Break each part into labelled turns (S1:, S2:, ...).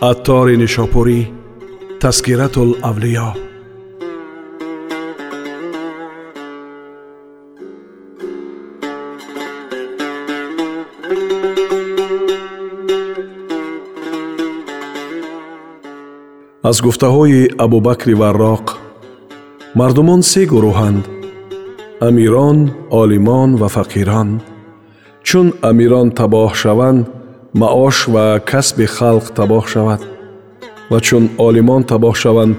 S1: аттори нишопурӣ таскиратулавлиё аз гуфтаҳои абубакри варроқ мардумон се гурӯҳанд амирон олимон ва фақирон чун амирон табоҳ шаванд маош ва касби халқ табоҳ шавад. Ва чун олимон табоҳ шаванд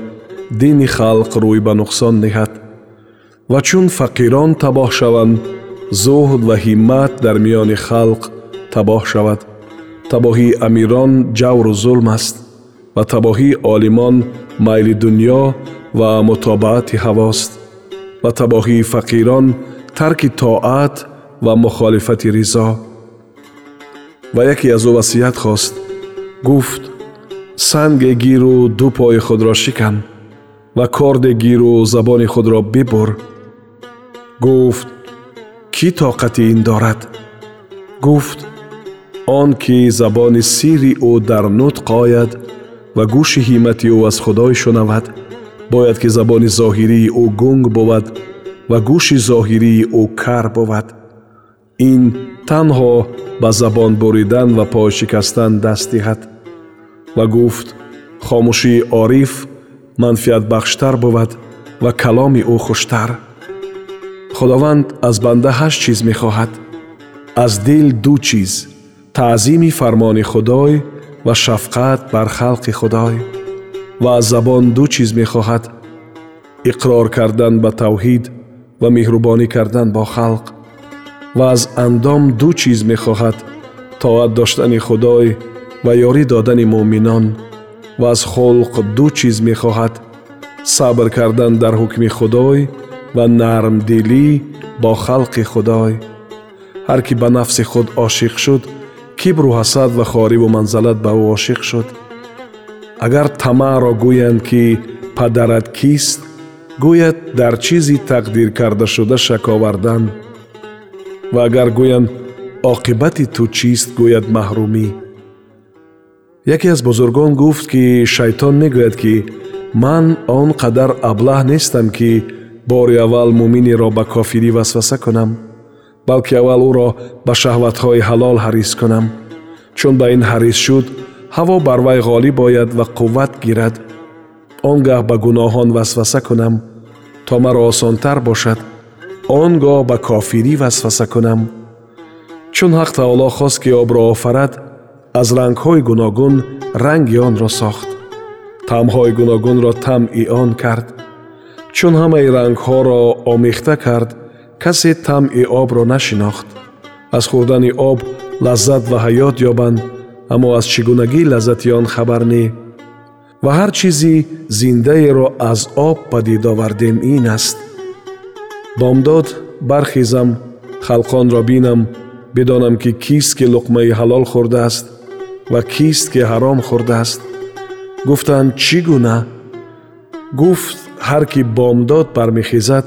S1: дини халқ рӯй ба нуқсон диҳад. Ва чун фақирон табоҳ шаванд зуҳд ва ҳиммат дар миёни халқ табоҳ шавад. Табоҳии амирон ҷавру зулм аст ва табоҳии олимон майли дуньё ва мутобаати ҳавост. Ва табоҳии фақирон тарки тоат ва мухолифати ризо ва яке аз ӯ васият хост гуфт санге гиру ду пои худро шикан ва корде гиру забони худро бибур гуфт кӣ тоқати ин дорад? Гуфт он ки забони сирри ӯ дар нутқ ояд ва гӯши ҳимати ӯ аз худой шунавад бояд ки забони зоҳирии ӯ гунг бувад ва гӯши зоҳирии ӯ кар бувад ин танҳо ба забон буридан ва пой шикастан даст диҳад ва гуфт хомӯшии ориф манфиатбахштар бувад ва каломи ӯ хуштар. Худованд аз банда ҳашт чиз мехоҳад. Аз дил ду чиз таъзими фармони худой ва шафқат бар халқи худой. Ва аз забон ду чиз мехоҳад. Иқрор кардан ба тавҳид ва меҳрубонӣ кардан бо халқ ва аз андом ду чиз мехоҳад тоат доштани худой ва ёрӣ додани муъминон ва аз хулқ ду чиз мехоҳад сабр кардан дар ҳукми худой ва нармдилӣ бо халқи худой. Ҳар кӣ ба нафси худ ошиқ шуд кибру ҳасад ва хориву манзалат ба ӯ ошиқ шуд. Агар тамаъро гӯянд ки падарат кист гӯяд дар чизи тақдиркардашуда шак овардан ва агар гӯянд оқибати ту чист гӯяд маҳрумӣ? Яке аз бузургон гуфт ки шайтон мегӯяд ки ман он қадар аблаҳ нестам ки бори аввал муъминеро ба кофирӣ васваса кунам балки аввал ӯро ба шаҳватҳои ҳалол ҳарис кунам чун ба ин ҳарис шуд ҳаво бар вай ғолиб ояд ва қувват гирад. Он гоҳ ба гуноҳон васваса кунам то маро осонтар бошад он гоҳ ба кофирӣ васваса кунам. Чун ҳақ таоло хост ки обро офарад аз рангҳои гуногун ранги онро сохт. Таъмҳои гуногунро таъми он кард. Чун ҳамаи рангҳоро омехта кард касе тамъи обро нашинохт. Аз хӯрдани об лаззат ва ҳаёт ёбанд аммо аз чӣ гунагӣ лаззати он хабар не. Ва ҳар чизи зиндаеро аз об падид овардем ин аст бомдод бархезам халқонро бинам бидонам ки кист ки луқмаи ҳалол хӯрдааст ва кист ки ҳаром хӯрдааст гуфтанд чӣ гуна? Гуфт ҳар ки бомдод бармехезад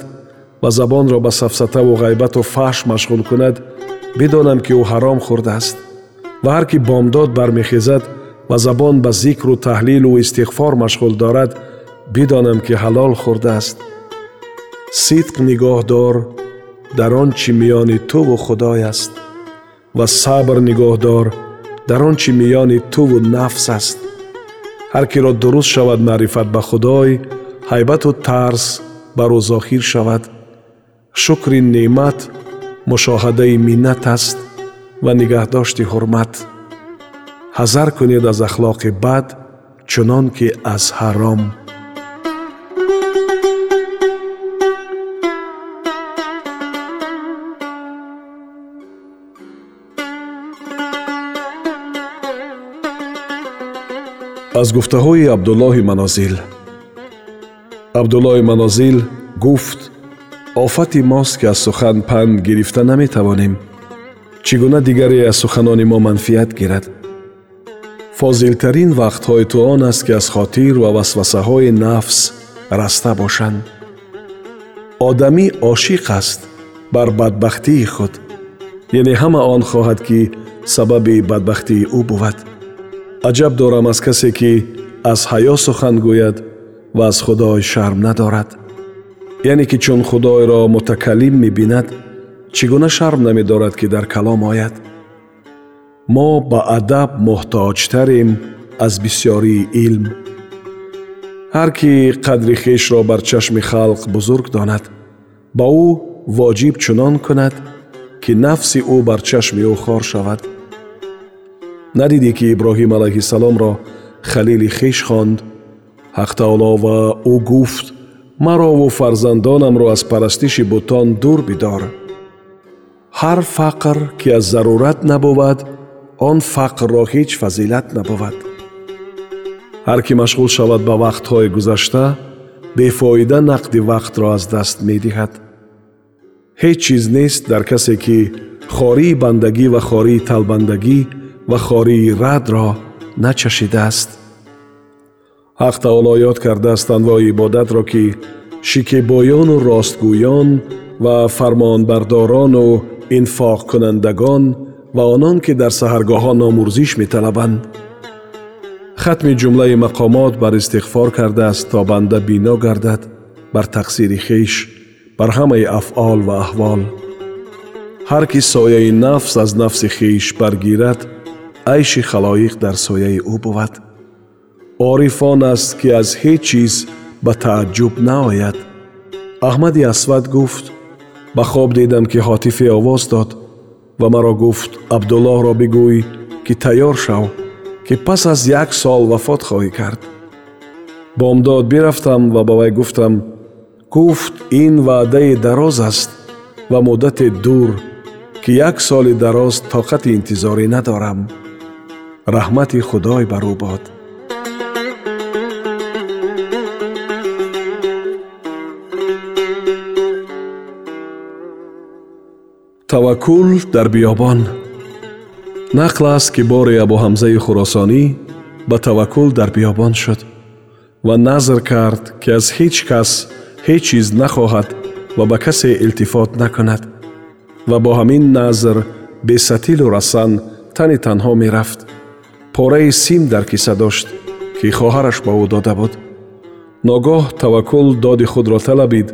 S1: ва забонро ба сафсатаву ғайбату фаҳш машғул кунад бидонам ки ӯ ҳаром хӯрдааст ва ҳар ки бомдод бармехезад ва забон ба зикру таҳлилу истиғфор машғул дорад бидонам ки ҳалол хӯрдааст сидқ нигоҳ дор дар он чӣ миёни туву худой аст ва сабр нигоҳ дор дар он чӣ миёни туву нафс аст. ҳар киро дуруст шавад маърифат ба худой ҳайбату тарс бар ӯ зоҳир шавад. шукри неъмат мушоҳадаи миннат аст ва нигаҳдошти ҳурмат. ҳазар кунед аз ахлоқи бад чунон ки аз ҳаром аз гуфтаҳои абдуллоҳи манозил абдуллоҳи манозил гуфт офати мост ки аз сухан панд гирифта наметавонем чӣ гуна дигаре аз суханони мо манфиат гирад фозилтарин вақтҳои ту он аст ки аз хотир ва васвасаҳои нафс раста бошанд одамӣ ошиқ аст бар бадбахтии худ яъне ҳама он хоҳад ки сабаби бадбахтии ӯ бувад аҷаб дорам аз касе ки аз ҳаё сухан гӯяд ва аз худой шарм надорад. Яъне ки чун худойро мутакаллим мебинад чӣ гуна шарм намедорад ки дар калом ояд? Мо ба адаб муҳтоҷтарем аз бисьёрии илм. Ҳар кӣ қадри хешро бар чашми халқ бузург донад ба ӯ воҷиб чунон кунад ки нафси ӯ бар чашми ӯ хор шавад надидӣ ки иброҳим алайҳиссаломро халили хеш хонд ҳақ таоло ва ӯ гуфт марову фарзандонамро аз парастиши бутон дур бидор. Ҳар фақр ки аз зарурат набувад он фақрро ҳеҷ фазилат набувад. Ҳар кӣ машғул шавад ба вақтҳои гузашта бефоида нақди вақтро аз даст медиҳад. Ҳеҷ чиз нест дар касе ки хории бандагӣ ва хории талбандагӣ ва хории радро начашидааст ҳақ таоло ёд кардааст анвои ибодатро ки шикебоёну ростгӯён ва фармонбардорону инфоқкунандагон ва онон ки дар саҳаргоҳҳо номурзиш металабанд хатми ҷумлаи мақомот бар истиғфор кардааст то банда бино гардад бар тақсири хеш бар ҳамаи афъол ва аҳвол ҳар кӣ сояи нафс аз нафси хеш баргирад айши халоиқ дар сояи ӯ буд ориф он аст ки аз ҳеҷ чиз ба тааҷҷуб наояд. Аҳмади асвад гуфт ба хоб дидам ки ҳотифе овоз дод ва маро гуфт абдуллоҳро бигӯй ки тайёр шав ки пас аз як сол вафот хоҳӣ кард бомдод бирафтам ва ба вай гуфтам гуфт ин ваъдаи дароз аст ва муддате дур ки як соли дароз тоқати интизорӣ надорам раҳмати худой бар ӯ бод таваккул дар биёбон нақл аст ки бори абуҳамзаи хуросонӣ ба таваккул дар биёбон шуд ва назр кард ки аз ҳеҷ кас ҳеҷ чиз нахоҳад ва ба касе илтифот накунад ва бо ҳамин назр бесатилу расан тани танҳо мерафт пораи сим дар киса дошт ки хоҳараш ба ӯ дода буд. Ногоҳ таваккул доди худро талабид.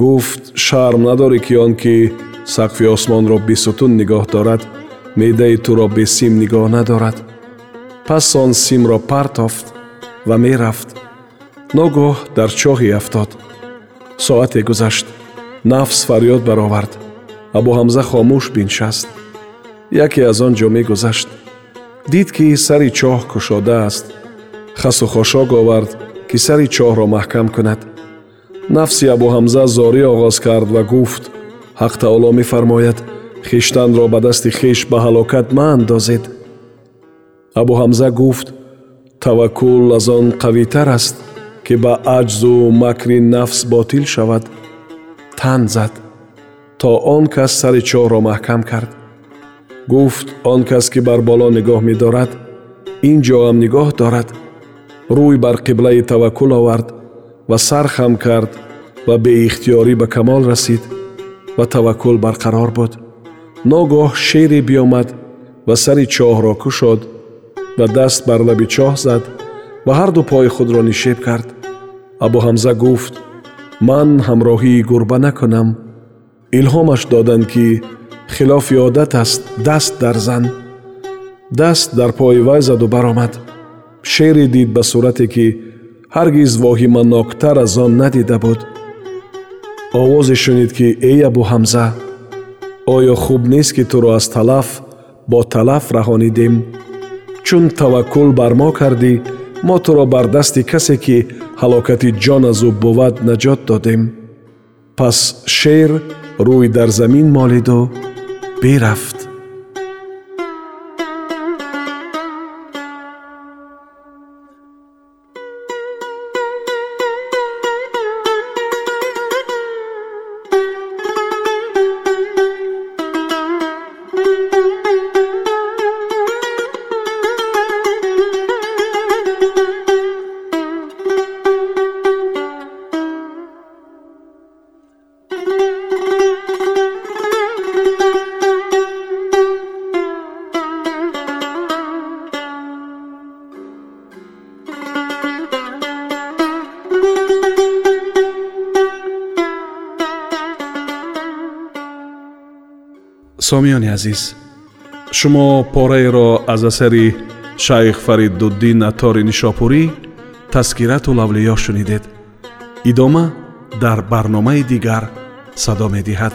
S1: Гуфт шарм надорӣ ки он ки сақфи осмонро бисутун нигоҳ дорад меъдаи туро бесим нигоҳ надорад пас он симро партофт ва мерафт. Ногоҳ дар чоҳе афтод. Соате гузашт. Нафс фарёд баровард. Абуҳамза хомӯш биншаст. Яке аз он ҷо мегузашт дид ки сари чоҳ кушодааст хасу хошок овард ки сари чоҳро маҳкам кунад. Нафси абуҳамза зорӣ оғоз кард ва гуфт ҳақ таоло мефармояд хиштанро ба дасти хеш ба ҳалокат маандозед абуҳамза гуфт таваккул аз он қавитар аст ки ба аҷзу макри нафс ботил шавад тан зад то он кас сари чоҳро маҳкам кард гуфт он кас ки бар боло нигоҳ медорад ин ҷоам нигоҳ дорад рӯй бар қиблаи таваккул овард ва сар хам кард ва беихтиёрӣ ба камол расид ва таваккул барқарор буд ногоҳ шере биёмад ва сари чоҳро кушод ва даст бар лаби чоҳ зад ва ҳарду пои худро нишеб кард абуҳамза гуфт ман ҳамроҳии гурба накунам илҳомаш доданд ки хилофи одат аст даст дар зан даст дар пои вай заду баромад. Шере дид ба сурате ки ҳаргиз воҳиманоктар аз он надида буд. Овозе шунид ки эй абуҳамза оё хуб нест ки туро аз талаф бо талаф раҳонидем чун таваккул бар мо кардӣ мо туро бар дасти касе ки ҳалокати ҷон аз ӯ бувад наҷот додем. Пас шер рӯй дар замин молиду برفت. Сомиёни азиз шумо пораеро аз асари шайх фариддуддин аттори нишопурӣ таскирату лавлиё шунидед. Идома дар барномаи дигар садо медиҳад